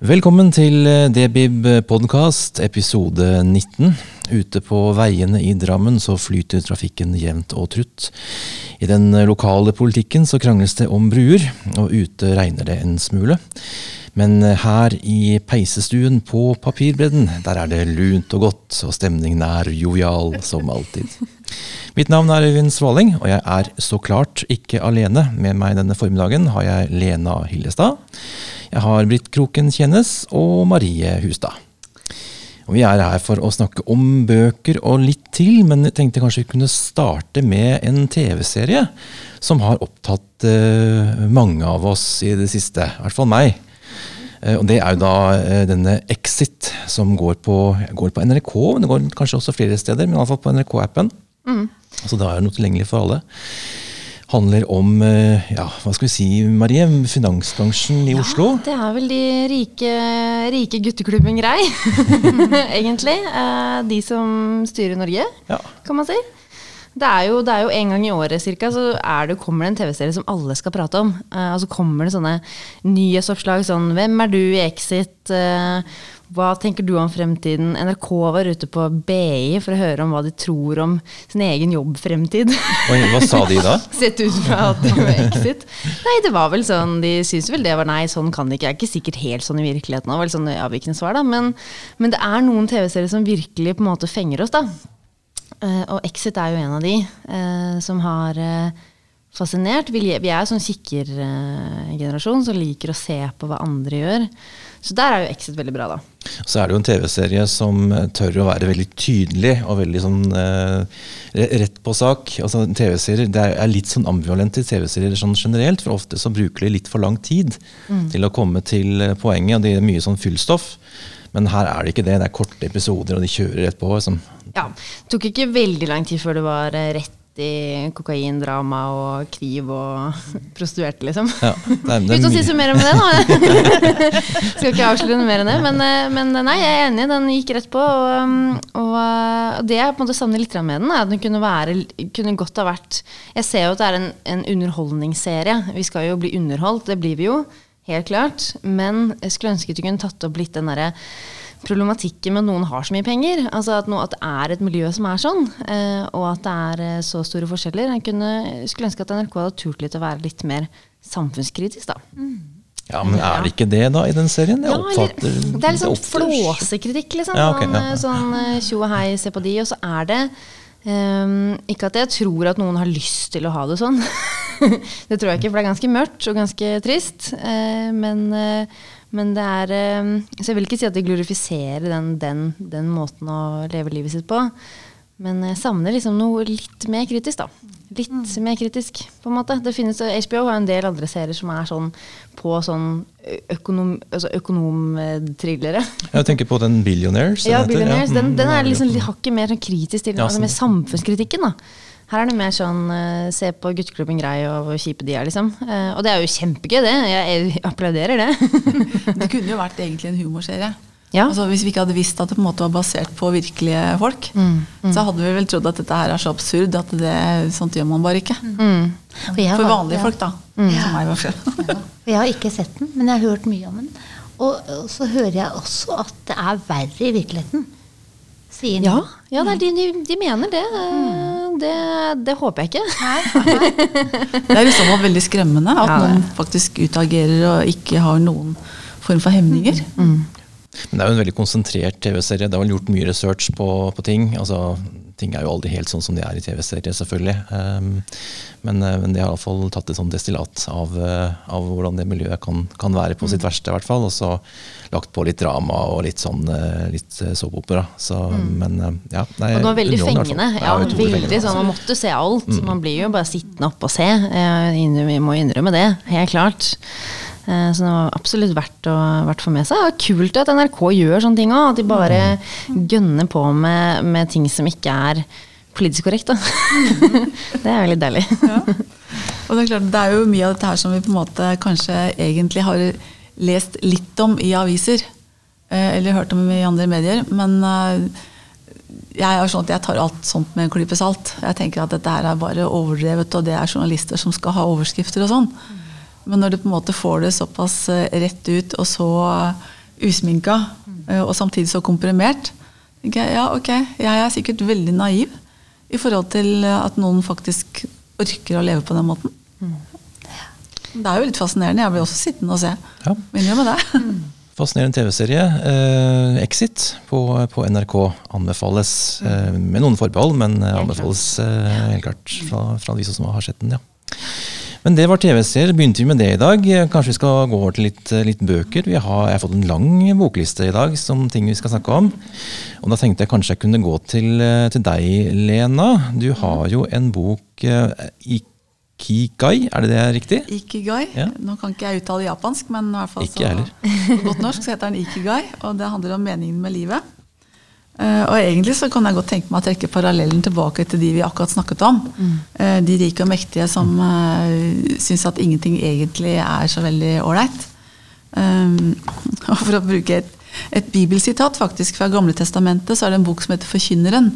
Velkommen til Debib podkast, episode 19. Ute på veiene i Drammen så flyter trafikken jevnt og trutt. I den lokale politikken så krangles det om bruer, og ute regner det en smule. Men her i peisestuen på Papirbredden, der er det lunt og godt, og stemningen er jovial som alltid. Mitt navn er Øyvind Svaling, og jeg er så klart ikke alene. Med meg denne formiddagen har jeg Lena Hillestad. Jeg har Britt Kroken Kjennes og Marie Hustad. Og vi er her for å snakke om bøker og litt til, men jeg tenkte kanskje vi kunne starte med en TV-serie som har opptatt uh, mange av oss i det siste. I hvert fall meg. Uh, og Det er jo da uh, denne Exit, som går på, går på, NRK. men Det går kanskje også flere steder, men iallfall på NRK-appen. Mm. Så da er det noe tilgjengelig for alle handler om eh, ja, hva skal vi si, Marie, finansbransjen i ja, Oslo? Det er vel de rike, rike gutteklubben Grei, egentlig. Eh, de som styrer Norge, ja. kan man si. Det er, jo, det er, jo, en gang i året cirka, så det, kommer det en TV-serie som alle skal prate om. Uh, og så kommer det sånne nyhetsoppslag sånn 'Hvem er du i Exit?' Uh, hva tenker du om fremtiden? NRK var ute på BI for å høre om hva de tror om sin egen jobbfremtid. Oi, hva sa de da? Sett ut fra at det var Exit. Nei, det var vel sånn, De syntes vel det var nei, sånn kan det ikke. Jeg er ikke sikkert helt sånn i virkeligheten òg, sånn avvikende svar, da. Men, men, det er noen TV-serier som virkelig på en måte fenger oss, da. Uh, og Exit er jo en av de uh, som har uh, fascinert. Vi, er sånn kikkergenerasjon som liker å se på hva andre gjør. Så der er jo Exit veldig bra, da. Så er det jo en TV-serie som tør å være veldig tydelig og veldig sånn eh, rett på sak. Altså TV-serier, Det er litt sånn ambivalent i TV-serier sånn generelt, for ofte så bruker de litt for lang tid mm. til å komme til eh, poenget, og det er mye sånn fyllstoff. Men her er det ikke det. Det er korte episoder, og de kjører rett på. Liksom. Ja, Det tok ikke veldig lang tid før det var eh, rett i kokaindrama og kniv og prostituerte, liksom. Ja, Uten å si så mer om det, da. Skal ikke avsløre noe mer enn det. Men, eh, men, nei, jeg er enig, den gikk rett på. Og, og, og det jeg på en måte savner litt med den, er at den kunne, være, kunne godt ha vært Jeg ser jo at det er en, en underholdningsserie. Vi skal jo bli underholdt, det blir vi jo. Helt klart. Men jeg skulle ønske du kunne tatt opp litt den derre problematikken med at noen har så mye penger. Altså at, noe, at det er et miljø som er sånn, eh, og at det er eh, så store forskjeller. Jeg kunne, skulle ønske at NRK hadde turt litt å være litt mer samfunnskritisk, da. Mm. Ja, Men er det ikke det, da, i den serien? Jeg oppfatter, ja, det er litt sånn flåsekritikk, liksom. Ja, okay, ja. Sånn eh, tjo og hei, se på de. Og så er det um, Ikke at jeg tror at noen har lyst til å ha det sånn. det tror jeg ikke, for det er ganske mørkt og ganske trist. Uh, men uh, men det er eh, Så jeg vil ikke si at de glorifiserer den, den, den måten å leve livet sitt på. Men jeg savner liksom noe litt mer kritisk, da. Litt mm. mer kritisk, på en måte. Det finnes, HBO har en del andre serier som er sånn på sånn økonom, altså økonomthrillere. Jeg tenker på den Billionaires. Ja, Billionaires. Den, den, er liksom hakket mer sånn kritisk til ja, altså, med samfunnskritikken. da. Her er det mer sånn uh, se på gutteklubben grei og hvor kjipe de er, liksom. Uh, og det er jo kjempegøy, det. Jeg, jeg applauderer det. det kunne jo vært egentlig en humorserie. Ja. Altså, hvis vi ikke hadde visst at det på en måte var basert på virkelige folk, mm, mm. så hadde vi vel trodd at dette her er så absurd at det, sånt gjør man bare ikke. Mm. For vanlige ja. folk, da. Mm. Som meg, i hvert fall. ja. Jeg har ikke sett den, men jeg har hørt mye om den. Og, og så hører jeg også at det er verre i virkeligheten. Sier ja, ja de, de, de, mener det. Mm. Det. det. håper jeg ikke. Nei, nei. det er liksom veldig skremmende at ja, noen faktisk utagerer og ikke har noen form for hemninger. Mm. Men det er jo en veldig konsentrert TV-serie. Det er vel gjort mye research på, på ting. Altså, ting er jo aldri helt sånn som de er i TV-serier, selvfølgelig. Um, men, uh, men, de har iallfall tatt et sånn destillat av, uh, av, hvordan det miljøet kan, kan være på mm. sitt verste, i hvert fall. Og så lagt på litt drama og litt sånn uh, litt såpeopera. Så, mm. Men ja. Nei, og det var veldig fengende. Ja, veldig fengende, sånn, Man måtte se alt. Mm. Man blir jo bare sittende oppe og se. Jeg må innrømme det, helt klart. Eh, så det var absolutt verdt å, verdt få med seg. Det er kult at NRK gjør sånne ting òg. At de bare mm. gønner på med, med, ting som ikke er politisk korrekt. det er veldig deilig. Ja. Og det er, klart, det er jo mye av dette her som vi på en måte kanskje egentlig har lest litt om i aviser. Eh, eller hørt om i andre medier. Men eh, jeg er sånn at jeg tar alt sånt med en klype salt. Jeg tenker at dette her er bare overdrevet, og det er journalister som skal ha overskrifter og sånn. Men når du på en måte får det såpass rett ut og så usminka, og samtidig så komprimert, tenker jeg ja, ok, jeg er sikkert veldig naiv i forhold til at noen faktisk orker å leve på den måten. Mm. Det er jo litt fascinerende. Jeg blir også sittende og se. Ja. Med det. Fascinerende TV-serie. Eh, Exit på, på, NRK anbefales eh, med noen forbehold, men anbefales eh, helt klart fra, fra de som har sett den. ja. Men det var TV-serier. Begynte vi med det i dag? Kanskje vi skal gå over til litt, litt bøker? Vi har, jeg har fått en lang bokliste i dag som ting vi skal snakke om. Og da tenkte jeg kanskje jeg kunne gå til, til deg, Lena. Du har jo en bok i Ikigai, er det det er riktig? Ikigai. Ja. Nå kan ikke jeg uttale japansk, men i hvert fall så, på godt norsk så heter den ikigai. Og det handler om meningen med livet. Uh, og egentlig så kan jeg godt tenke meg å trekke parallellen tilbake til de vi akkurat snakket om. Mm. Uh, de rike og mektige som uh, syns at ingenting egentlig er så veldig ålreit. Og for å bruke et, et bibelsitat faktisk fra Gamle Testamentet, så er det en bok som heter Forkynneren.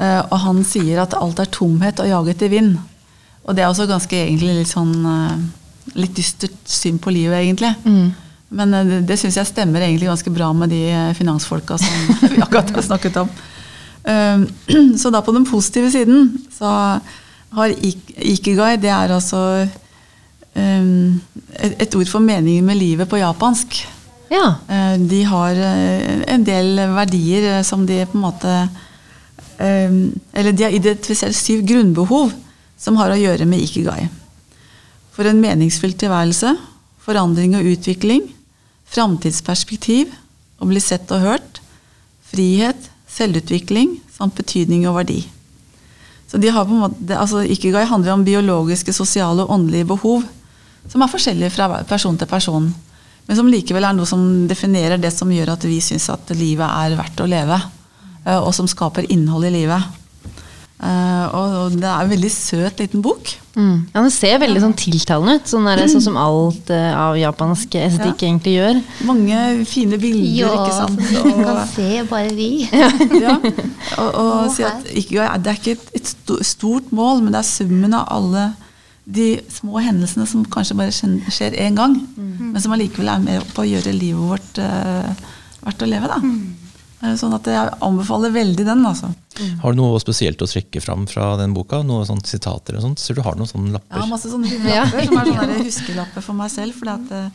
Og han sier at alt er tomhet og jaget i vind. Og det er også ganske egentlig litt sånn eh, litt dystert syn på livet, egentlig. Mm. Men eh, det, det syns jeg stemmer egentlig ganske bra med de eh, finansfolka som vi akkurat har snakket om. Ehm, så da på den positive siden så har ikigai Det er altså ehm, et ord for meningen med livet på japansk. Ja. De har en del verdier som de på en måte ehm, Eller de har identifisert syv grunnbehov som har å gjøre med ikigai. For en meningsfylt tilværelse, forandring og utvikling, framtidsperspektiv, å bli sett og hørt, frihet, selvutvikling samt betydning og verdi. Så de har på en måte, altså Ikigai handler om biologiske, sosiale og åndelige behov som er forskjellige fra person til person, men som likevel er noe som definerer det som gjør at vi syns at livet er verdt å leve, eh, og som skaper innhold i livet. Uh, og, det er en veldig søt liten bok. Mm. Ja, Den ser veldig sånn tiltalende ut, sånn, der, sånn som alt uh, av japansk estetikk ja. egentlig gjør. Mange fine bilder, ja, ikke sant. Ja, vi kan se bare vi. ja. Og, og si at ikke, det er ikke et, et, stort mål, men det er summen av alle de små hendelsene som kanskje bare skjer én gang, mm. men som allikevel er med på å gjøre livet vårt uh, verdt å leve. da. Eh, sånn at jeg anbefaler veldig den. altså. Mm. Har du noe spesielt å trekke fram fra den boka? Noen sånt sitater og sånt? Så du har noen sånne lapper? Ja, masse sånne lapper som er sånne huskelapper for meg selv. For eh,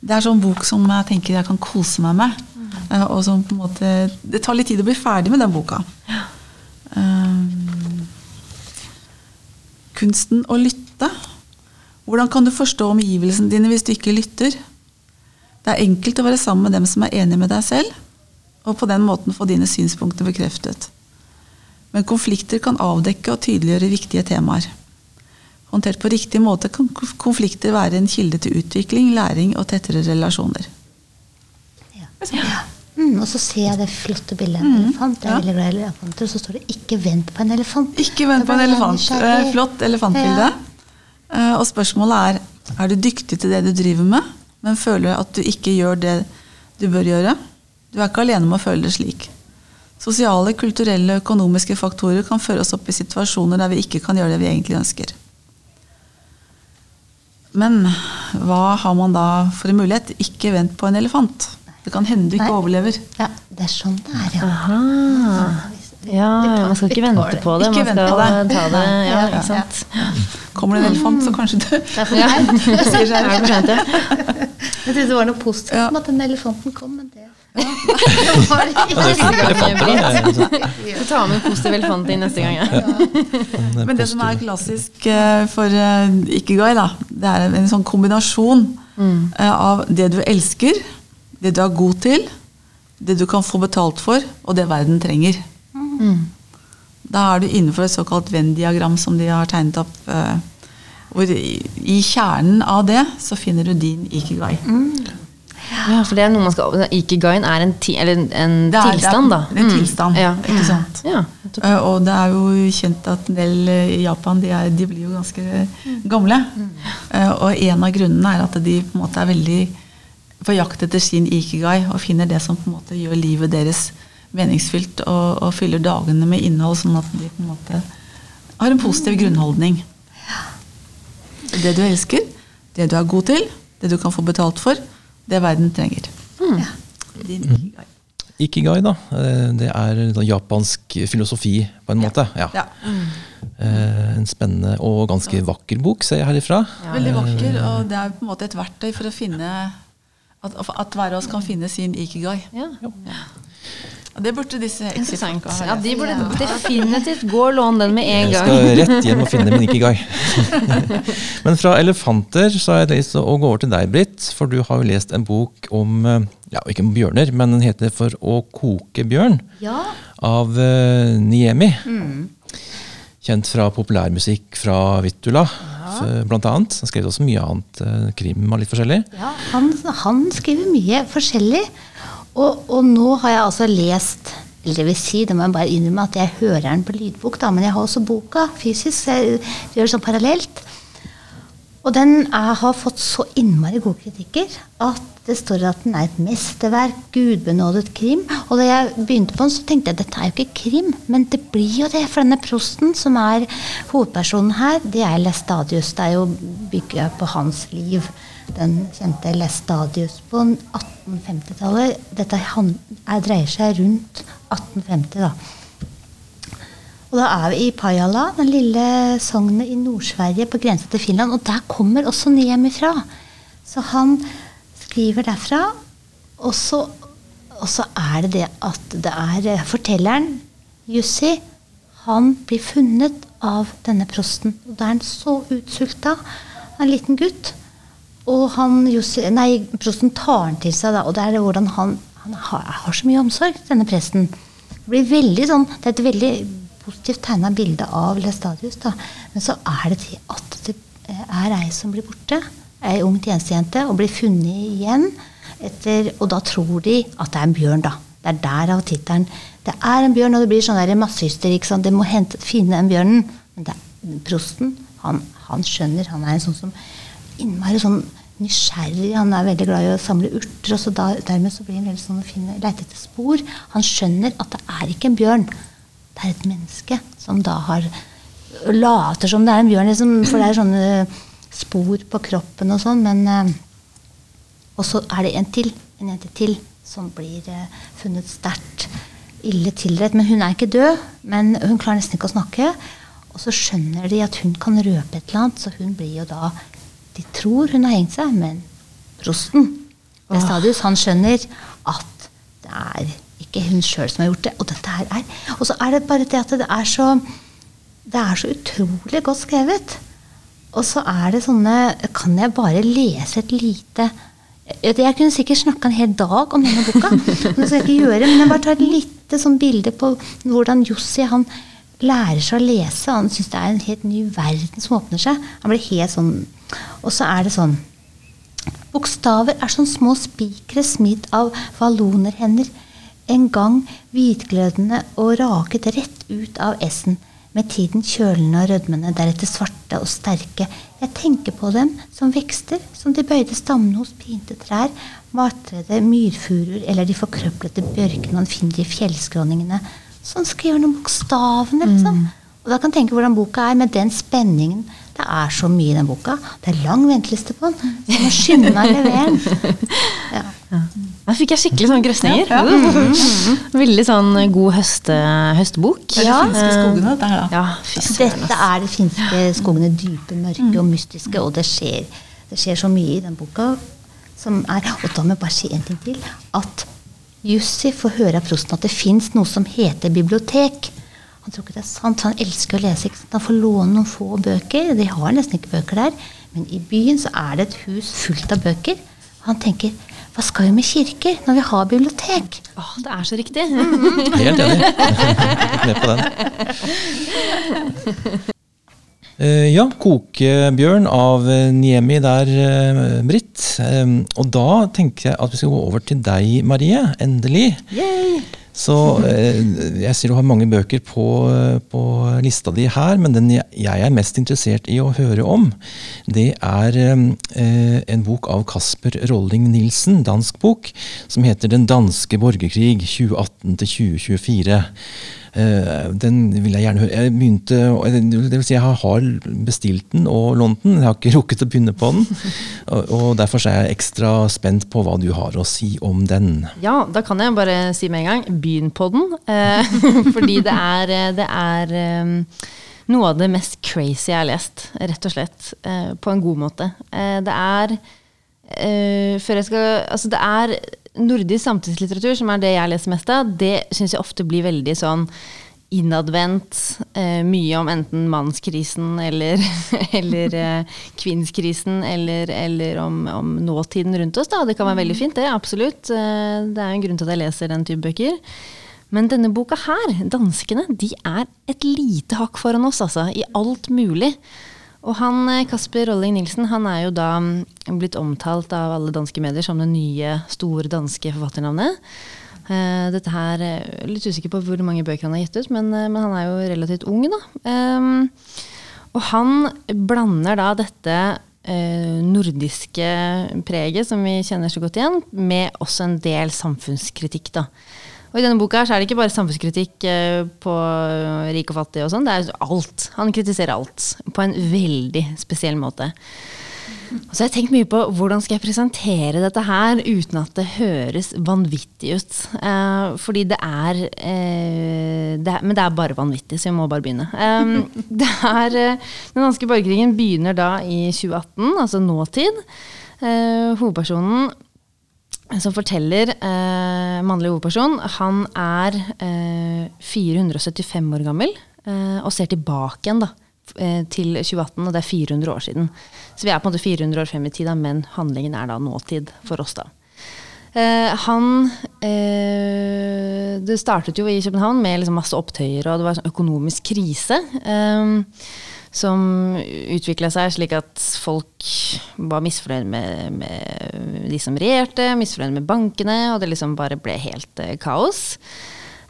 det er sånn bok som jeg tenker jeg kan kose meg med. Mm. Og som på en måte, Det tar litt tid å bli ferdig med den boka. Ja. Um, kunsten å lytte. Hvordan kan du forstå omgivelsene dine hvis du ikke lytter? Det er enkelt å være sammen med dem som er enig med deg selv og på den måten få dine synspunkter bekreftet. Men konflikter kan avdekke og tydeliggjøre viktige temaer. Håndtert på riktig måte kan konflikter være en kilde til utvikling, læring og tettere relasjoner. Ja. ja. Mm, og så ser jeg det flotte bildet av en mm, elefant. Jeg er veldig glad i elefanter, Og så står det 'ikke vent på en elefant'. Ikke vent på en elefant. Eh, flott elefantbilde. Ja. Eh, og spørsmålet er er du dyktig til det du driver med, men føler at du ikke gjør det du bør gjøre? Du er ikke alene om å føle det slik. Sosiale, kulturelle og økonomiske faktorer kan føre oss opp i situasjoner der vi ikke kan gjøre det vi egentlig ønsker. Men hva har man da for en mulighet? Ikke vent på en elefant. Det kan hende du ikke Nei. overlever. Ja, Det er sånn det er, ja. Aha. Ja, man skal ikke vente på det. Ikke man skal det. ta det. Ja, ikke sant? Kommer det en elefant, så kanskje du ja. Jeg trodde det var noe positivt med at den elefanten kom, men det ja. Du tar med positiv elefant inn neste gang. Ja. Men det som er klassisk eh, for eh, Ikigai, da, det er en sånn kombinasjon mm. Eh, av det du elsker, det du er god til, det du kan få betalt for, og det verden trenger. Mm. Da er du innenfor et såkalt Venn-diagram som de har tegnet opp. Hvor i kjernen av det så finner du din ikigai. Mm. Ja, for det er noe man skal Ikigain er en, ti, eller en det er, tilstand, da. Det er en mm. tilstand, ja. ikke sant. Ja, uh, og det er jo kjent at en del eh, i Japan de, er, de blir jo ganske gamle. Uh, og en av grunnene er at de på en måte er veldig på jakt etter sin ikigai og finner det som på en måte gjør livet deres meningsfylt og, og fyller dagene med innhold, sånn at de på en måte har en positiv grunnholdning. Det du elsker, det du er god til, det du kan få betalt for, det verden trenger. Mm. Ja. Din ikigai. Ikigai, da. Eh, det er japansk filosofi, på en måte. Ja. ja. Mm. En spennende og ganske vakker bok, ser jeg herifra. Ja. Veldig vakker, og det er på en måte et verktøy for å finne At, at hver av oss kan finne sin ikigai. Ja. Det burde disse exit-folka ha. Ja, de burde definitivt gå og låne den med en gang. Jeg skal rett hjem og finne min ikigai. Men fra elefanter så har jeg lyst til å gå over til deg, Britt. For du har jo lest en bok om eh, ja, ikke om bjørner, men den heter 'For å koke bjørn' ja. av uh, Niemi. Mm. Kjent fra populærmusikk fra Vittula, ja. blant annet. Han skrev også mye annet uh, krim og litt forskjellig. Ja, han, han skriver mye forskjellig. Og, og, nå har jeg altså lest eller det vil si, det må jeg bare innrømme at jeg hører den på lydbok, da, men jeg har også boka fysisk. så jeg gjør det sånn parallelt. Og den er, har fått så innmari gode kritikker at det står at den er et mesterverk, gudbenådet krim. Og da jeg begynte på den, så tenkte jeg dette er jo ikke krim, men det blir jo det. For denne prosten som er hovedpersonen her, det er Lestadius. Det er jo bygget på hans liv den kjente Lestadius på 1850-tallet. Dette dreier seg rundt 1850, da. Og da er vi i Pajala, den lille sognet i Nord-Sverige på grensa til Finland. Og der kommer også Niem ifra Så han skriver derfra. Og så, og så er det det at det er fortelleren, Jussi, han blir funnet av denne prosten. Og da er han så utsulta, en liten gutt. Og han, nei, prosten tar den til seg, da, og det er hvordan han, han har, har, så mye omsorg, denne presten. Det, blir veldig sånn, det er et veldig positivt tegna bilde av Lestadius. Da. Men så er det til at det er ei som blir borte, ei ung tjenestejente, og blir funnet igjen. Etter, og da tror de at det er en bjørn, da. Det er der av tittelen. Det er en bjørn, og det blir sånn massehysteri. Det må hente, finne en bjørnen. Men det er, prosten, han, han skjønner. Han er en sånn som innmari sånn nysgjerrig. Han er veldig glad i å samle urter. og så da, Dermed så blir han veldig sånn fin, finne, etter spor. Han skjønner at det er ikke en bjørn. Det er et menneske som da har later som det er en bjørn, liksom, for det er sånne spor på kroppen og sånn. men eh, Og så er det en til, en jente til som blir eh, funnet sterkt ille tilrett. Men hun er ikke død, men hun klarer nesten ikke å snakke. Og så skjønner de at hun kan røpe et eller annet, så hun blir jo da de tror hun har hengt seg, men prosten Vestadius, han skjønner at det er ikke hun sjøl som har gjort det. Og dette her er Og så er det bare det at det er så Det er så utrolig godt skrevet. Og så er det sånne Kan jeg bare lese et lite Jeg kunne sikkert snakka en hel dag om denne boka. men Det skal jeg ikke gjøre, men jeg bare tar et lite sånn bilde på hvordan Jossi han lærer seg å lese. Han syns det er en helt ny verden som åpner seg. Han blir helt sånn Og så er det sånn Bokstaver er som små spikere smidd av vallonerhender. En gang hvitglødende og raket rett ut av S-en. Med tiden kjølende og rødmende, deretter svarte og sterke. Jeg tenker på dem som vekster, som de bøyde stammene hos pinte trær, matrede myrfuruer eller de forkrøplete bjørkene man finner i fjellskråningene Sånn skriver han bokstavene, liksom. Mm. Og da kan tenke hvordan boka er med den spenningen. Det er så mye i den boka. Det er lang venteliste på den. Så jeg må skynde meg å levere den. Ja. Ja. Da fikk jeg skikkelig sånn grøsninger. Ja, ja. Mm. Veldig sånn god høste, høstebok. Det er de finske skogene, dette her, da. dette er de finske skogene. Dype, mørke og mm. mystiske. Og det skjer, det skjer så mye i den boka. Som er, og da må jeg bare si en ting til. At Jussi får høre av prosten at det fins noe som heter bibliotek. Han tror ikke det er sant, han elsker å lese. Ikke sant? Han får låne noen få bøker. De har nesten ikke bøker der. Men i byen så er det et hus fullt av bøker. Han tenker hva skal vi med kirker når vi har bibliotek? Åh, det er så riktig. Helt enig. Med på den. Uh, ja, 'Kokebjørn' av uh, Niemi der, uh, Britt. Um, og da tenker jeg at vi skal gå over til deg, Marie. Endelig. Yay! Så jeg ser du har mange bøker på, på, lista di her, men den jeg er mest interessert i å høre om, det er en bok av Kasper Rolling Nilsen, dansk bok, som heter 'Den danske borgerkrig 2018 2024'. Uh, den vil jeg gjerne høre. Jeg begynte, det vil si jeg har bestilt den og lånt den, jeg har ikke rukket å begynne på den. og, Derfor er jeg ekstra spent på hva du har å si om den. Ja, da kan jeg bare si med en gang begynn på den. Uh, fordi det er, det er noe av det mest crazy jeg har lest, rett og slett. På en god måte. det er før jeg skal Altså, det er nordisk samtidslitteratur, som er det jeg leser mest av, det syns jeg ofte blir veldig sånn innadvendt. Eh, mye om enten mannskrisen eller, eller eh, kvinnskrisen, eller, eller om, om, nåtiden rundt oss. Da. Det kan være veldig fint, det. Absolutt. Eh, det er en grunn til at jeg leser den type bøker. Men denne boka her, 'Danskene', de er et lite hakk foran oss, altså. I alt mulig. Og han, eh, Kasper Rolling Nilsen han er jo da mm, blitt omtalt av alle danske medier som det nye, store danske forfatternavnet. Uh, dette her, Litt usikker på hvor mange bøker han har gitt ut, men, men han er jo relativt ung. da. Um, og han blander da dette uh, nordiske preget som vi kjenner så godt igjen, med også en del samfunnskritikk. da. Og I denne boka så er det ikke bare samfunnskritikk eh, på rik og fattig. og sånn, Det er alt. Han kritiserer alt på en veldig spesiell måte. Og så har jeg tenkt mye på hvordan skal jeg presentere dette her uten at det høres vanvittig ut. Eh, fordi det er, eh, det er, Men det er bare vanvittig, så vi må bare begynne. Eh, det er, eh, den danske borgerkrigen begynner da i 2018, altså nåtid. Eh, hovedpersonen som forteller, eh, mannlig hovedperson, han er eh, 475 år gammel eh, og ser tilbake igjen da, eh, til 2018, og det er 400 år siden. Så vi er på en måte 400 år frem i tid, men handlingen er da nåtid for oss. da. Eh, han eh, Det startet jo i København med liksom masse opptøyer, og det var en sånn økonomisk krise. Eh, som utvikla seg slik at folk var misfornøyd med, med, de som regjerte, misfornøyd med bankene, og det liksom bare ble helt eh, kaos.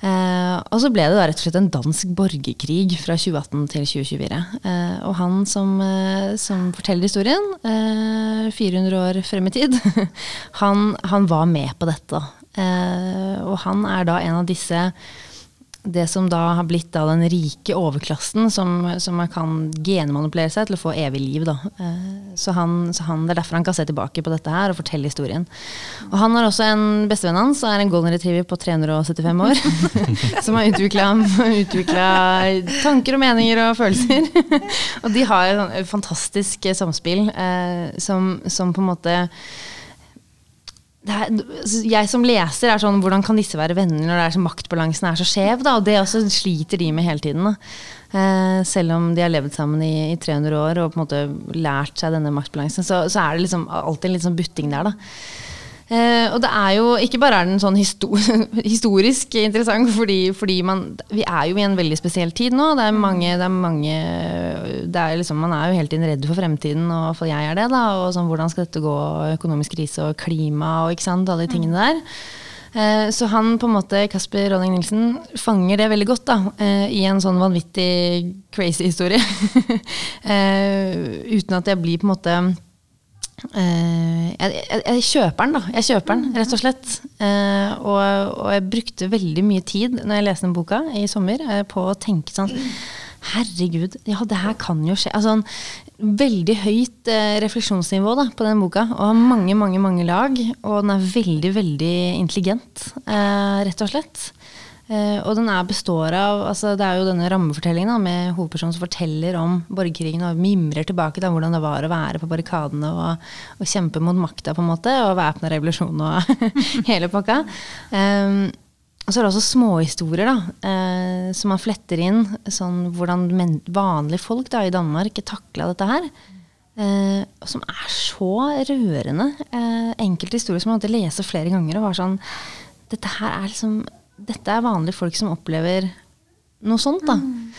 Eh, og så ble det da rett og slett en dansk borgerkrig fra 2018 til 2024. Eh, og han som, eh, som forteller historien, 400 eh, år frem i tid, han, han var med på dette. Eh, og han er da en av disse det som da har blitt da den rike overklassen, som, som kan genmanipulere seg til å få evig liv. Da. Eh, så, han, så han, Det er derfor han kan se tilbake på dette her og fortelle historien. Og Han har også en bestevenn hans, er en golden retriever på 375 år. som har utvikla tanker og meninger og følelser. og de har et fantastisk samspill eh, som, som på en måte er, altså, jeg som leser er sånn Hvordan kan disse være venner når det er så maktbalansen er så skjev? Og det også sliter de med hele tiden. Eh, selv om de har levd sammen i, i, 300 år og på en måte lært seg denne maktbalansen, så, så er det liksom alltid litt sånn butting der. da og det er jo ikke bare er den sånn histor historisk interessant, fordi, fordi man, vi er jo i en veldig spesiell tid nå. Det er mange, det er mange det er liksom, Man er jo hele tiden redd for fremtiden, og for jeg er det. da, og sånn, Hvordan skal dette gå? Økonomisk krise og klima og ikke sant, alle de tingene der. Uh, så han, på en måte, Kasper Ronning Nilsen fanger det veldig godt da, uh, i en sånn vanvittig crazy historie. uten at jeg blir på en måte Uh, jeg, jeg, jeg, kjøper den, da. Jeg kjøper den, rett og slett. Uh, og, og, jeg brukte veldig mye tid når jeg leste den boka i sommer, uh, på å tenke sånn Herregud, ja, det her kan jo skje. Altså, en veldig høyt refleksjonsnivå da, på den boka. Og har mange, mange, mange lag. Og den er veldig, veldig intelligent, rett og slett. Uh, og den er består av altså Det er jo denne rammefortellingen da, med hovedpersonen som forteller om borgerkrigen og mimrer tilbake til hvordan det var å være på barrikadene og, og kjempe mot makta, på en måte, og væpna revolusjon og hele pakka. Um, og så er det også småhistorier da, uh, som man fletter inn. Sånn hvordan vanlige folk da, i Danmark takla dette her. Uh, som er så rørende. enkelte historier som man måtte lese flere ganger og var sånn Dette her er liksom dette er vanlige folk som opplever noe sånt. da. Mm.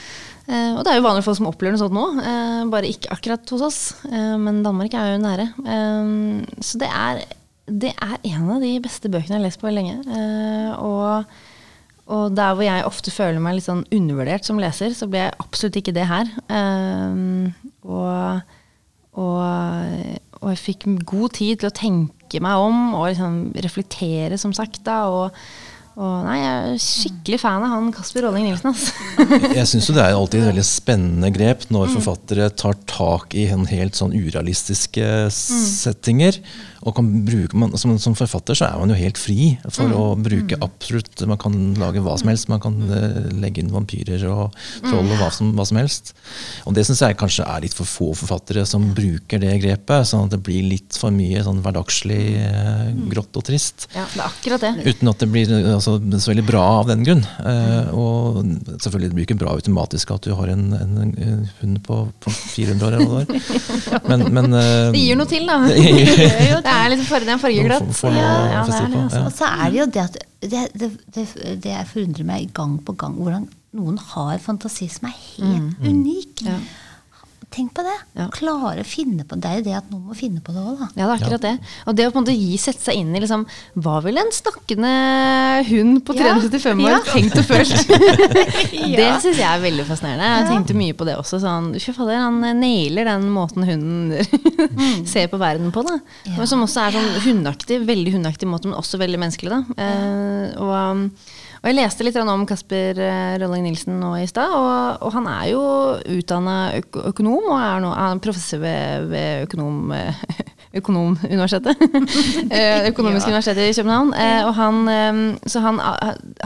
Eh, og det er jo vanlige folk som opplever noe sånt nå, eh, bare ikke akkurat hos oss. Eh, men Danmark er jo nære. Eh, så det er, det er, en av de beste bøkene jeg har lest på lenge. Eh, og, og, der hvor jeg ofte føler meg litt sånn undervurdert som leser, så blir jeg absolutt ikke det her. Eh, og, og, og, jeg fikk god tid til å tenke meg om og liksom reflektere, som sagt. da, og Og nei, Jeg er skikkelig fan av han Kasper Rolling Nilsen. Altså. jeg syns det er alltid et veldig spennende grep når mm. forfattere tar tak i en helt sånn urealistiske mm. settinger. Og kan bruke, man, som, som, forfatter så er man jo helt fri for mm. å bruke mm. absolutt Man kan lage hva som helst. Man kan uh, legge inn vampyrer og troll og hva som, hva som helst. Og det syns jeg kanskje er litt for få forfattere som bruker det grepet. Sånn at det blir litt for mye sånn hverdagslig uh, grått og trist. Ja, det er akkurat det. Uten at det blir altså, så veldig bra av den grunn. Uh, og selvfølgelig det blir ikke bra automatisk at du har en, en, en hund på, på, 400 år eller hva det var. Men, men, det gir noe til, da. Det det er liksom for, det er fargeglatt. For, ja, ja, det er det. Altså. Og så er det jo det at det, det, det, det forundrer meg gang på gang hvordan noen har fantasi som er helt mm. unik. Ja. Tenk på det. Ja. Klare å finne på Det er jo det at noen må finne på det òg, da. Ja, det er akkurat det. Og det å på en måte gi, sette seg inn i liksom, Hva ville en snakkende hund på 375 år ja. tenkt og følt? det syns jeg er veldig fascinerende. Jeg tenkte mye på det også. Sånn, fader, han nailer den måten hunden mm. ser på verden på. Da. Men som også er sånn hundeaktig. Veldig hundeaktig måte, men også veldig menneskelig. Da. Uh, og og jeg leste litt om Kasper eh, Rolling Nilsen nå i stad, og, og, han er jo utdanna økonom og er, nå, er professor ved, ved økonom... Økonomuniversitetet. Eh, økonomisk universitet i København. Eh, og han, så han,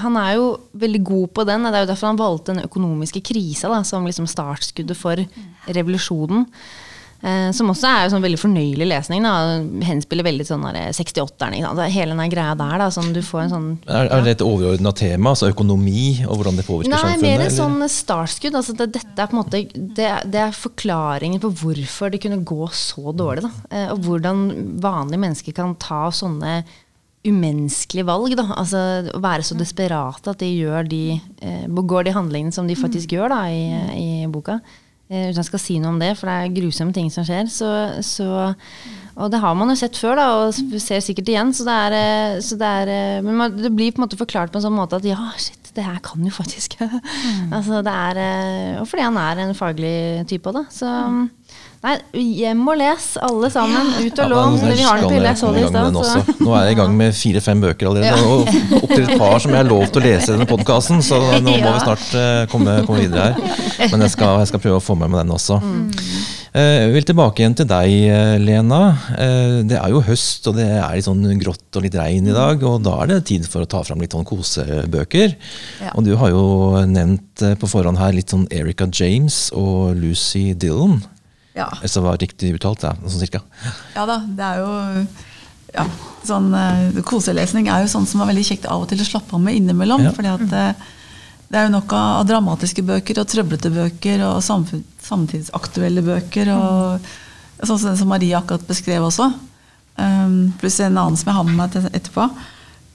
han, er jo veldig god på den. Det er jo derfor han valgte den økonomiske krisa da, som liksom startskuddet for revolusjonen. Eh, som også er jo sånn veldig fornøyelig lesning. da, Henspiller veldig sånn 68-erne. Hele den greia der. da, sånn, du får en sånn... Er, er det et overordna tema, altså økonomi og hvordan det påvirker Nei, samfunnet? Nei, mer en sånn startskudd. altså det, Dette er på en måte, det, det, er forklaringen på hvorfor det kunne gå så dårlig. da, eh, Og hvordan vanlige mennesker kan ta sånne umenneskelige valg. da, altså Å være så desperate at de gjør de, eh, begår de handlingene som de faktisk gjør da, i, i boka. Eh, uten jeg skal si noe om det, for det er grusomme ting som skjer. Så, så, og det har man jo sett før, da, og ser sikkert igjen. Så det er, eh, så det er Men Men det blir på en måte forklart på en sånn måte at ja, shit, det her kan jo faktisk mm. altså det er, Og fordi han er en faglig type òg, da. Så mm. Nei, hjem og les, alle sammen. Ut og lån. Ja, vi har den på hylla, jeg så det i stad. Nå er jeg i gang med fire-fem bøker allerede. Og opptil et par som jeg har lov til å lese i denne podkasten, så nå må vi snart uh, komme, komme, videre her. Men jeg skal, jeg skal, prøve å få med meg den også. Mm. Uh, jeg vil tilbake igjen til deg, eh, Lena. Det er jo høst, og det er litt sånn grått og litt regn i dag. Og da er det tid for å ta fram litt sånn kosebøker. Ja. Og du har jo nevnt på forhånd her litt sånn Erica James og Lucy Dillon. Ja. Hvis det var riktig uttalt, ja, sånn cirka. Ja da, det er jo ja, sånn, uh, Koselesning er jo sånn som er veldig kjekt av og til å slappe av med innimellom. Ja. fordi at uh, det er jo nok av, av, dramatiske bøker og trøblete bøker og samfunn, samtidsaktuelle bøker. og. Sånn som, som Marie akkurat beskrev også. Um, pluss en annen som jeg har med meg etterpå.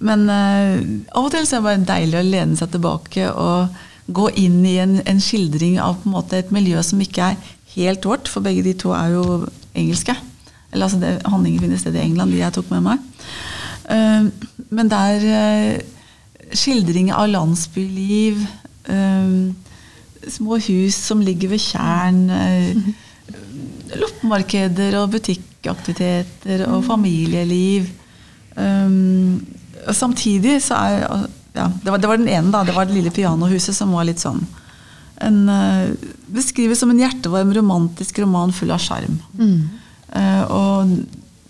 Men uh, av og til så er det bare deilig å lene seg tilbake og gå inn i en, en skildring av på en måte et miljø som ikke er helt vårt, for begge de to er jo engelske. Eller altså det, Handlingen finner sted i England, de jeg tok med meg. Uh, men det er uh, skildring av landsbyliv, uh, små hus som ligger ved tjern, loppemarkeder og butikkaktiviteter og familieliv. Um, og samtidig så er ja, det, var, det var den ene, da. Det var det lille pianohuset som var litt sånn en, uh, beskrives som en hjertevarm, romantisk roman full av sjarm. Mm. Uh, og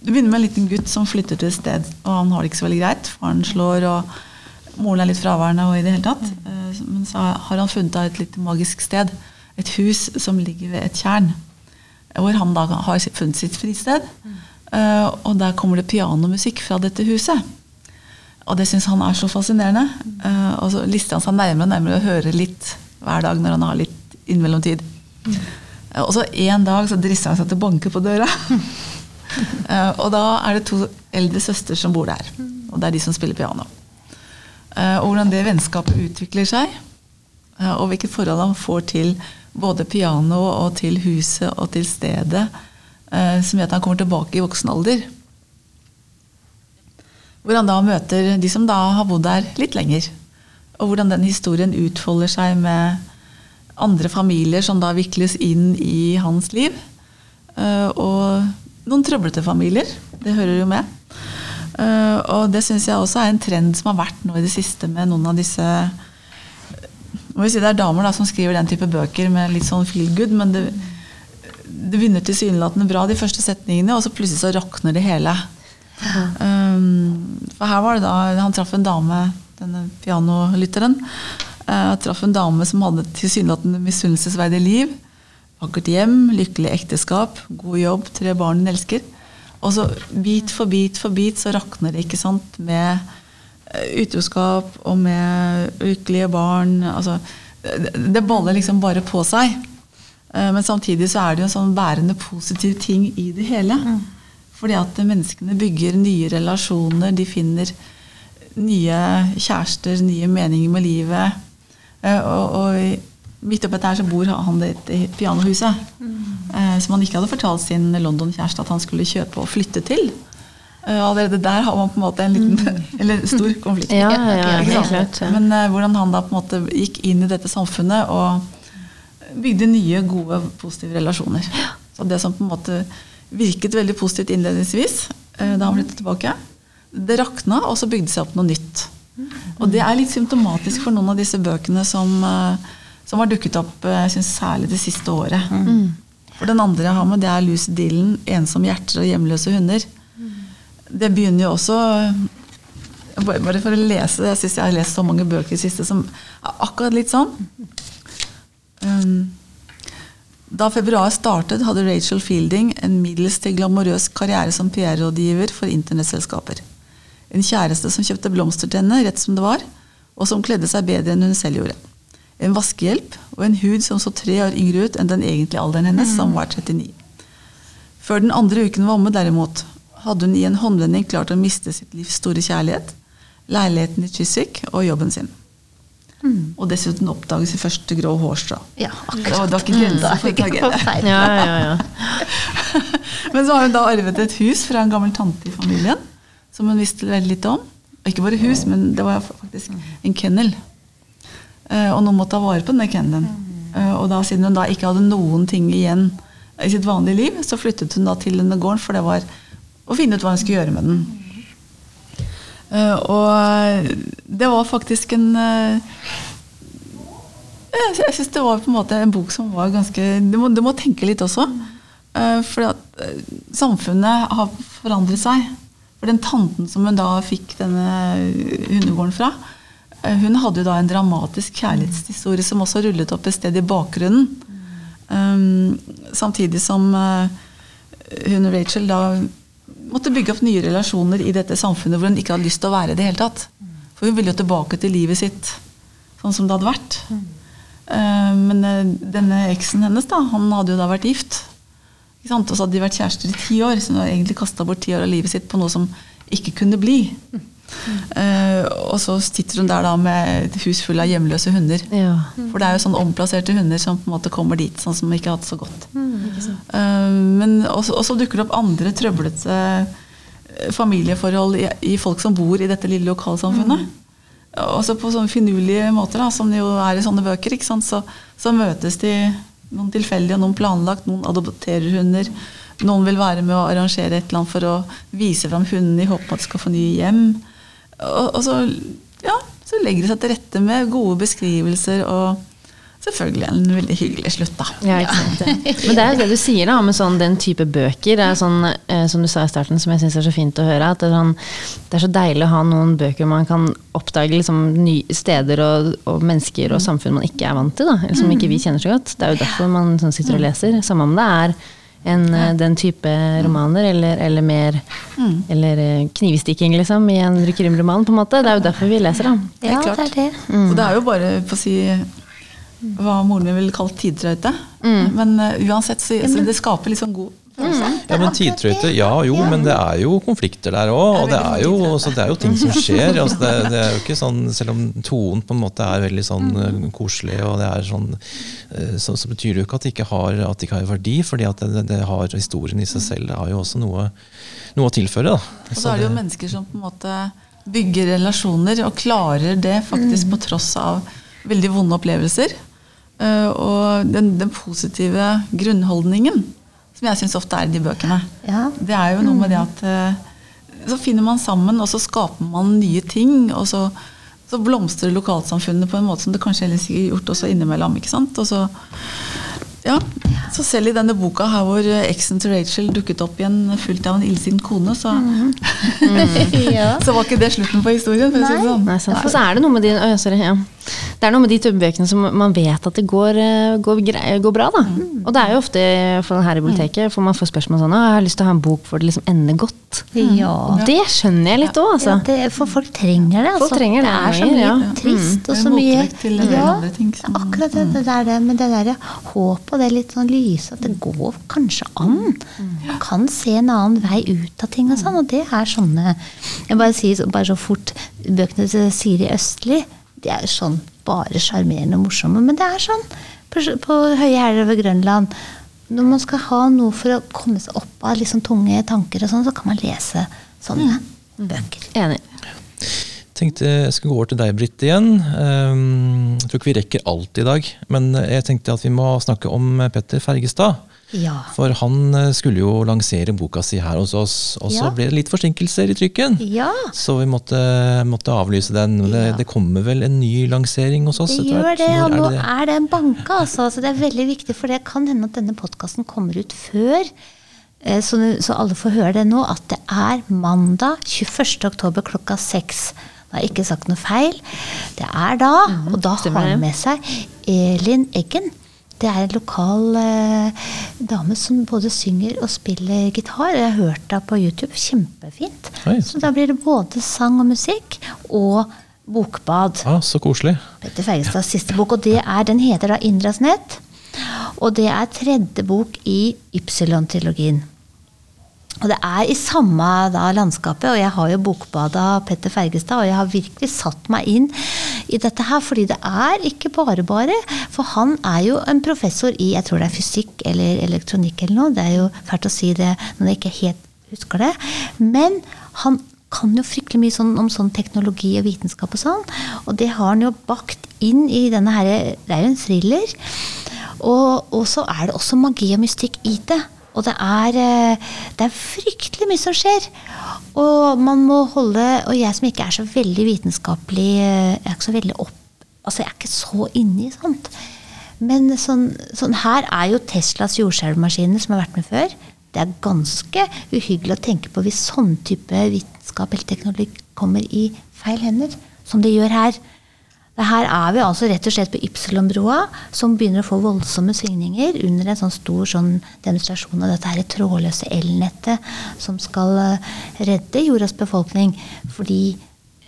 Det begynner med en liten gutt som flytter til et sted, og han har det ikke så veldig greit. Faren slår, og moren er litt fraværende. og i det hele tatt. Uh, men så har han funnet et litt magisk sted. Et hus som ligger ved et tjern. Hvor han da har funnet sitt fristed. og der kommer det pianomusikk fra dette huset. Og det syns han er så fascinerende. og så lister han seg nærmere og nærmere og hører litt hver dag når han har litt innimellomtid. Mm. Og så en dag så drister han seg til å banke på døra. uh, og da er det to eldre søstre som bor der. Og det er de som spiller piano. Uh, og hvordan det vennskapet utvikler seg, uh, og hvilket forhold han får til både piano og til huset og til stedet, som gjør at han kommer tilbake i voksen alder. Hvor han da møter de som da har bodd der litt lenger. Og hvordan den historien utfolder seg med andre familier som da vikles inn i hans liv. Eh, og noen trøblete familier. Det hører jo med. Uh, og det syns jeg også er en trend som har vært nå i det siste med noen av disse må vi si Det er damer da, som skriver den type bøker med litt sånn feel good, men det, det begynner tilsynelatende bra, de første setningene, og så plutselig så rakner det hele. Um, for her var det da Han traff en dame, denne pianolytteren. Uh, traff en dame som hadde tilsynelatende misunnelsesverdig liv. Vakkert hjem, lykkelig ekteskap, god jobb, tre barn hun elsker. Og så bit for bit for bit så rakner det ikke sant, med uh, utroskap og med lykkelige barn. altså det, baller liksom bare på seg. Uh, men samtidig så er det jo en sånn bærende positiv ting i det hele. Mm. Fordi at menneskene bygger nye relasjoner, de finner nye kjærester, nye meninger med livet. Eh, og, og midt oppi dette så bor han i pianohuset. Mm. Som han ikke hadde fortalt sin London-kjæreste at han skulle kjøpe og flytte til. Uh, allerede der har man på en måte en liten, mm. eller stor konflikt. Ja, ja, ja, klart, Men hvordan han da på en måte gikk inn i dette samfunnet og bygde nye, gode, positive relasjoner. Så det som på en måte virket veldig positivt innledningsvis eh, da han flyttet tilbake. Det rakna, og så bygde det seg opp noe nytt. Og det er litt symptomatisk for noen av disse bøkene som, eh, som har dukket opp eh, jeg synes, særlig det siste året. For Den andre jeg har med, det er Lucy Dillon, 'Ensomme hjerter og hjemløse hunder'. Det begynner jo også Bare for å lese Jeg syns jeg har lest så mange bøker i det siste som er akkurat litt sånn. Um, da februar startet, hadde Rachel Fielding en middels til glamorøs karriere som PR-rådgiver for internettselskaper. En kjæreste som kjøpte blomster til henne rett som det var, og som kledde seg bedre enn hun selv gjorde. En vaskehjelp og en hud som så tre år yngre ut enn den egentlige alderen hennes, som var 39. Før den andre uken var omme, derimot, hadde hun i en håndvending klart å miste sitt livs store kjærlighet, leiligheten i Chiswick og jobben sin. Mm. Og dessuten oppdages i første grå hårstrå. Ja, akkurat. Det var ikke grenser for tragedie. Ja, ja, ja. Men så har hun da arvet et hus fra en gammel tante i familien, som hun visste veldig litt om. Ikke bare hus, men det var faktisk en kennel. Eh, og noen måtte ha vare på denne kennelen. Eh, og da, siden hun da ikke hadde noen ting igjen i sitt vanlige liv, så flyttet hun da til denne gården, for det var å finne ut hva hun skulle gjøre med den. Uh, og det var faktisk en Jeg syns det var på en måte en bok som var ganske Du må, du må tenke litt også. For samfunnet har forandret seg. For den tanten som hun da fikk denne hundegården fra, hun hadde jo da en dramatisk kjærlighetshistorie som også rullet opp et sted i bakgrunnen. Um, samtidig som hun og Rachel da måtte bygge opp nye relasjoner i dette samfunnet hvor hun ikke hadde lyst til å være i det hele tatt. For hun ville jo tilbake til livet sitt sånn som det hadde vært. Uh, men uh, denne eksen hennes, da, han hadde jo da vært gift. Og så hadde de vært kjærester i ti år, så de hadde egentlig kasta bort ti år av livet sitt på noe som ikke kunne bli. Uh, og så sitter hun der da med et hus fullt av hjemløse hunder. Ja. For det er jo sånn omplasserte hunder som på en måte kommer dit, sånn som ikke har hatt så godt. Mm. Uh, men også, også, dukker det opp andre trøblete eh, familieforhold i, i, folk som bor i dette lille lokalsamfunnet. Mm. Også på sånne finurlige måter, da, som det jo er i sånne bøker. Så, så, møtes de noen tilfeldige, noen planlagt, noen adopterer hunder. Noen vil være med å arrangere et eller annet for å vise fram hundene i håp om at de skal få nye hjem. Og, og så, ja, så legger det seg til rette med gode beskrivelser og selvfølgelig en veldig hyggelig slutt, da. Ja, Men det er det du sier da, med sånn, den type bøker. Det er sånn, eh, som du sa i starten, som jeg syns er så fint å høre. At det er, sånn, det er, så deilig å ha noen bøker man kan oppdage liksom, steder og, og, mennesker og samfunn man ikke er vant til. Da, eller som ikke vi kjenner så godt. Det er jo derfor man sånn, sitter og leser. Samme om det er ja. Eh, den type romaner, eller, eller mer mm. Eller eh, knivstikking, liksom, i en krimroman, på en måte. Det er jo derfor vi leser, da. Ja, det er det. Mm. Og det er jo bare på å si hva moren min ville kalt tidtrøyte. Mm. Men uh, uansett, så, så, det skaper sånn god Mm. Ja, men Tidtrøyte, ja jo, men det er jo konflikter der òg. Og det er, jo, det er, jo, ting som skjer. Altså det, det, er jo ikke sånn, Selv om tonen på en måte er veldig sånn mm. koselig, og det er sånn, eh, så, så betyr det jo ikke at det ikke har, at det ikke har verdi. fordi at det, det, har historien i seg selv. Det har jo også noe, noe å tilføre. Da. Og så er det jo mennesker som på en måte bygger relasjoner, og klarer det faktisk mm. på tross av veldig vonde opplevelser. Eh, og den, den positive grunnholdningen som jeg syns ofte er i de bøkene. Ja. Det er jo noe med det at uh, så finner man sammen, og så skaper man nye ting. Og så, så blomstrer lokalsamfunnet på en måte som det kanskje ellers ikke gjort også innimellom. ikke sant? Og så ja, så selv i denne boka her hvor eksen til Rachel dukket opp igjen fulgt av en illsint kone, så, mm. Mm. så var ikke det slutten på historien. For, Nei. Sånn. Nei, for så er det noe med de, oh, sorry, ja. Det er noe med de type bøkene som man vet at det går, eh, går, går bra. da. Mm. Og det er jo ofte for her i biblioteket for man får spørsmål sånn jeg har lyst til å ha en bok hvor det liksom ender godt. Ja. Og det skjønner jeg litt òg, altså. Ja, for folk trenger det. Altså. Folk trenger det, det er så mye ja. trist mm. og så mye Ja, akkurat det, det der med det derre håpet og det litt sånn lyse at det går kanskje an. Man kan se en annen vei ut av ting og sånn, og det er sånne Jeg bare sier bare så fort bøkene til Siri Østli de er jo sånn bare sjarmerende og morsomme. Men det er sånn på, på høye hæler over Grønland. Når man skal ha noe for å komme seg opp av liksom tunge tanker, og sånn, så kan man lese sånne mm. bøker. Enig. tenkte jeg skulle gå over til deg, Britt, igjen. Ehm, jeg tror ikke vi rekker alt i dag, men jeg tenkte at vi må snakke om Petter Fergestad. Ja. For han eh, skulle jo lansere boka si her hos oss, og så ja. ble det litt forsinkelser i trykken. Ja. Så vi måtte, måtte avlyse den. Det, det, kommer vel en ny lansering hos oss? Det gjør det, og nå er det en banka, altså. Så det er veldig viktig, for det kan hende at denne podkasten kommer ut før. Eh, så, så, alle får høre det nå, at det er mandag 21. oktober klokka seks. Jeg har ikke sagt noe feil. Det er da, mm, og da har han med seg Elin Eggen det er en lokal eh, dame som både synger og spiller gitar. Jeg har hørt henne på YouTube. Kjempefint. Oi. Så da blir det både sang og musikk og bokbad. Ah, så koselig. Petter Fergestads siste bok. Og det er, den heter da 'Indras nett'. Og det er tredje bok i Ypsilon-trilogien. Og det er i samme da, landskapet, og jeg har jo bokbada Petter Fergestad, og jeg har virkelig satt meg inn i dette her, fordi det er ikke bare bare. For han er jo en professor i jeg tror det er fysikk eller elektronikk eller noe. Det er jo fælt å si det når jeg ikke helt husker det. Men han kan jo fryktelig mye sånn, om sånn teknologi og vitenskap og sånn. Og det har han jo bakt inn i denne her Det er jo en thriller. Og, og så er det også magi og mystikk i det. Og det er, eh, det er, fryktelig mye som skjer. Og man må holde Og jeg som ikke er så veldig vitenskapelig eh, Jeg er ikke så veldig opp Altså, jeg er ikke så inni sånt. Men sånn, sånn her er jo Teslas jordskjelvmaskiner som har vært med før. Det er ganske uhyggelig å tenke på hvis sånn type vitenskap eller teknologi kommer i feil hender, som det gjør her. Her er vi altså rett og slett på Ypsilon-broa, som begynner å få voldsomme svingninger under en sånn stor sånn demonstrasjon av dette her trådløse elnettet som skal eh, redde jordas befolkning. Fordi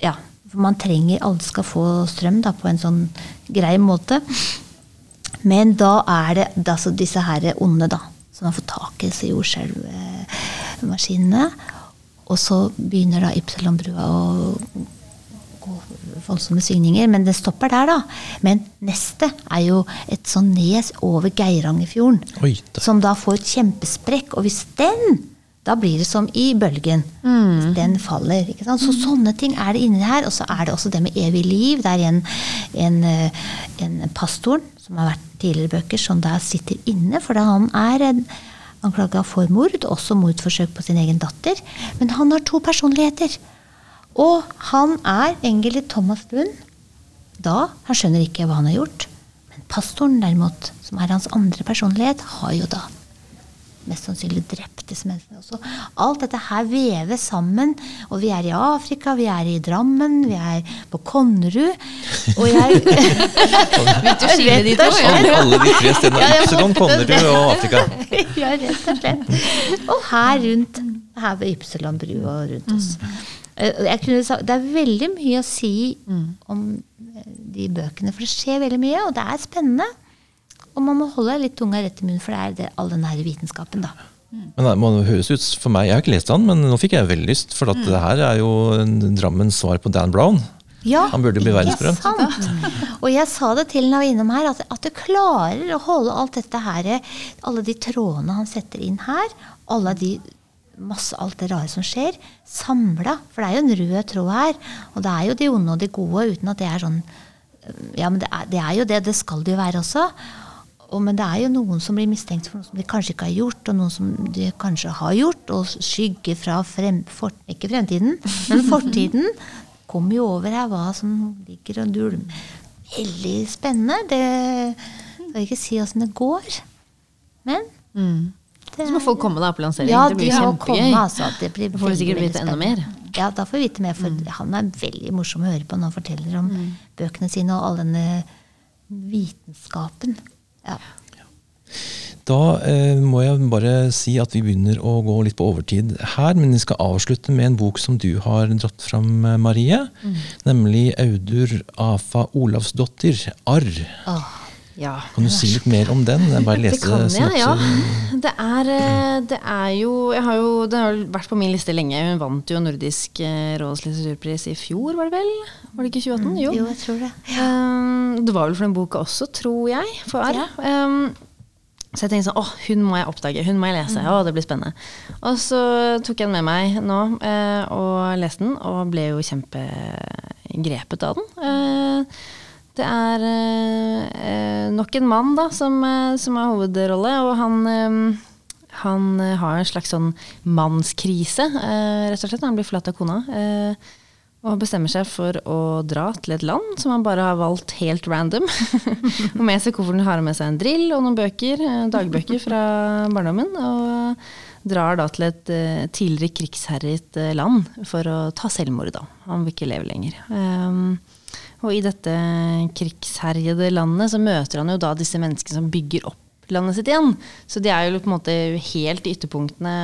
ja, man trenger Alle skal få strøm da, på en sånn grei måte. Men da er det altså disse her onde, da, som har fått tak i disse jordskjelvmaskinene. Og så begynner da Ypsilon-brua å voldsomme svingninger, men det stopper der, da. Men neste er jo et sånn nes over Geirangerfjorden, som da får et kjempesprekk. Og hvis den da blir det som i bølgen. Mm. Den faller. ikke sant? Så sånne ting er det inni her. Og så er det også det med evig liv. Det er en, en, eh, en pastoren som har vært tidligere bøker, som da sitter inne. For han er anklaga for mord, også mordforsøk på sin egen datter. Men han har to personligheter. Og han er egentlig Thomas Lund da. Han skjønner ikke hva han har gjort. Men pastoren derimot, som er hans andre personlighet, har jo da mest sannsynlig drept disse menneskene også. Alt dette her veves sammen. Og vi er i Afrika, vi er i Drammen, vi er på Konnerud. Og jeg vet du skille de to? Alle de tre stedene. Ypsilon, Konnerud og Afrika. ja, rett og slett. Og her rundt her ved Ypsilon bru og rundt oss. Eh, kunne, det er veldig mye å si mm. om eh, de bøkene, for det skjer veldig mye, og det er spennende. Og man må holde litt tunga rett i munnen, for det er det, all den her vitenskapen, da. Mm. Men det må høres ut for meg, Jeg har ikke lest han, men nå fikk jeg veldig lyst. For at mm. det her er jo Drammens svar på Dan Brown. Ja, han burde bli verdensberømt. Og jeg sa det til han var innom her, at, at du klarer å holde alt dette her, alle de trådene han setter inn her, alle de masse alt det rare som skjer, samla. For det er jo en rød tråd her. Og det er jo de onde og de gode, uten at det er sånn Ja, men det er, det er jo det. Det skal det jo være også. og, men det er jo noen som blir mistenkt for noe som de kanskje ikke har gjort, og noen som de kanskje har gjort, og skygger fra frem, for, ikke fremtiden, men fortiden. Kommer jo over her hva som ligger og dulmer. Veldig spennende. Det skal ikke si åssen det går. Men mm. Det, Så må folk komme da på lansering. Ja, det blir de kjempegøy. Komme, altså. Det blir da får vi sikkert vite enda mer. Ja, da får vi vite mer, for mm. han er veldig morsom å høre på når han forteller om mm. bøkene sine og all denne vitenskapen. Ja. Da eh, må jeg bare si at vi begynner å gå litt på overtid her, men vi skal avslutte med en bok som du har dratt fram, Marie. Mm. Nemlig Audur Afa Olavsdottir, 'Arr'. Oh, ja. Kan du si litt mer om den? Jeg bare leste det kan jeg, ja. Det er, eh, det er jo Jeg har jo Det har vært på min liste lenge. Hun vant jo Nordisk eh, råds litteraturpris i fjor, var det vel? Var det ikke 2018? Mm, jo. jo, jeg tror det. Ja. Um, det var vel for den boka også, tror jeg. For R. Ja. Um, så jeg tenkte sånn, åh, hun må jeg oppdage, hun må jeg lese. Mm. Å, det blir spennende. Og så tok jeg den med meg nå eh, og leste den, og ble jo kjempegrepet av den. Eh, det er eh, nok en mann da, som, eh, som har hovedrolle, og han, eh, han har en slags sånn mannskrise, eh, rett og slett. Han blir forlatt av kona. Og bestemmer seg for å dra til et land som han bare har valgt helt random. og med seg kofferten har han med seg en drill og noen bøker, eh, dagbøker fra barndommen. Og drar da til et uh, tidligere krigsherjet land for å ta selvmord. da. Han vil ikke leve lenger. Um, og i dette krigsherjede landet så møter han jo da disse menneskene som bygger opp landet sitt igjen. Så de er jo på en måte helt i ytterpunktene.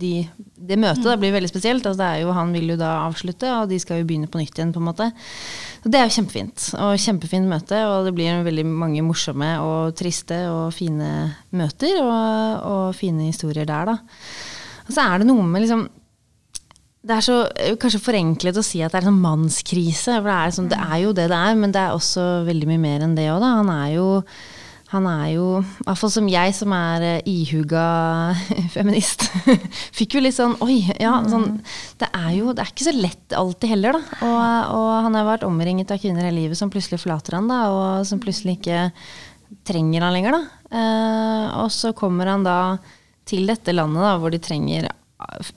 De, det møtet da blir veldig spesielt. Altså det er jo, han vil jo da avslutte, og de skal jo begynne på nytt igjen. på en måte. Så Det er jo kjempefint. Og kjempefint møte. Og det blir veldig mange morsomme og triste og fine møter. Og, og fine historier der, da. Og så er det noe med liksom det er så kanskje forenklet å si at det er en sånn mannskrise. For det er, sånn, det er jo det det er, men det er også veldig mye mer enn det òg, da. Han er jo han er jo, i hvert fall som jeg som er eh, ihuga feminist, fikk jo litt sånn Oi, ja, sånn, det er jo det er ikke så lett alltid heller, da. Og, og, han har vært omringet av kvinner hele livet som plutselig forlater han, da, og som plutselig ikke trenger han lenger, da. Eh, og så kommer han da til dette landet da, hvor de trenger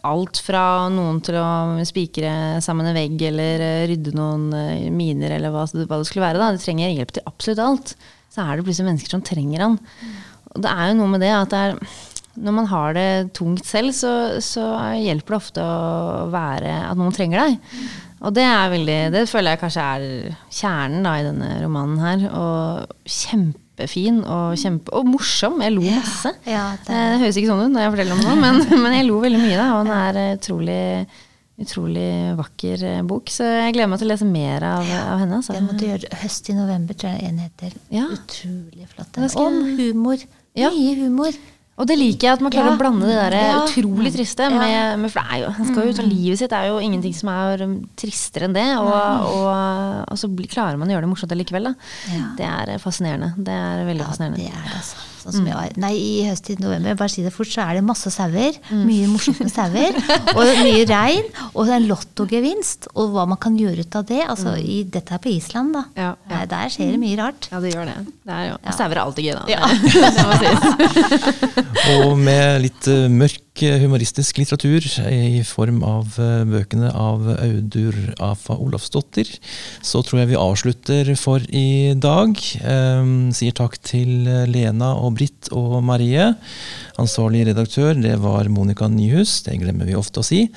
alt fra noen til å spikre sammen en vegg eller eh, rydde noen eh, miner eller hva, hva det skulle være. Da. De trenger hjelp til absolutt alt så er det plutselig mennesker som trenger han. Og det er jo noe med det at det er, når man har det tungt selv, så, så, hjelper det ofte å være at noen trenger deg. Og det er veldig, det føler jeg kanskje er kjernen da, i denne romanen her. Og kjempefin og, kjempe, og morsom. Jeg lo masse. Ja, det... det... høres ikke sånn ut når jeg forteller om det, men, men jeg lo veldig mye. Da, og den er utrolig utrolig vakker eh, bok. Så jeg gleder meg til å lese mer av, av henne. Så. Det må du gjøre. 'Høst i november' tror jeg en heter. Ja. Utrolig flott. Om humor. Ja. Mye humor. Og det liker jeg, at man klarer ja. å blande det der ja. utrolig triste med, med For det er jo, han skal jo ta mm. livet sitt. Det er jo ingenting som er um, tristere enn det. Og, og, og så klarer man å gjøre det morsomt likevel. Da. Det er fascinerende. Det er veldig fascinerende. Det er det altså. Sånn som mm. jeg Nei, i høst i november, bare si det fort, så er det masse sauer. Mm. Mye morsomme sauer. og mye regn. Og en lottogevinst. Og hva man kan gjøre ut av det. Altså, mm. i, dette er på Island, da. Ja, ja. Der skjer det mye rart. Ja, det gjør det. det er jo, ja. Sauer er alltid gøy, da. Ja. det må sies. og med litt uh, mørk humoristisk litteratur i form av uh, bøkene av Audur Afa Olafsdottir, så tror jeg vi avslutter for i dag. Um, sier takk til Lena og Britt og Marie. Ansvarlig redaktør det var Monica Nyhus, det glemmer vi ofte å si.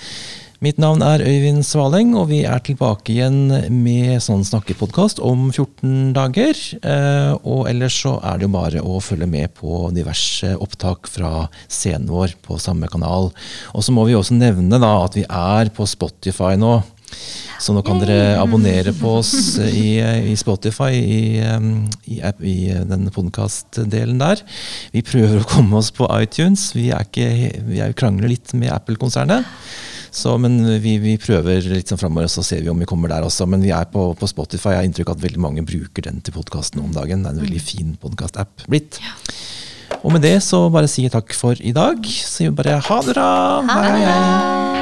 Mitt navn er Øyvind Svaleng, og vi er tilbake igjen med sånn snakkepodkast om 14 dager. Eh, og ellers så er det jo bare å følge med på diverse opptak fra scenen vår på samme kanal. Og så må vi også nevne da at vi er på Spotify nå. Så nå kan dere abonnere på oss i, i Spotify, i, i, i den podkast-delen der. Vi prøver å komme oss på iTunes. Vi, er ikke, vi er krangler litt med Apple-konsernet. Men vi, vi, prøver litt sånn framover, så ser vi om vi kommer der også. Men vi er på, på Spotify. Jeg har inntrykk av at veldig mange bruker den til podkasten om dagen. Det er en veldig mm. fin podkast-app blitt. Og med det så bare sier jeg takk for i dag. Så Sier vi bare ha det bra! Hei, hei.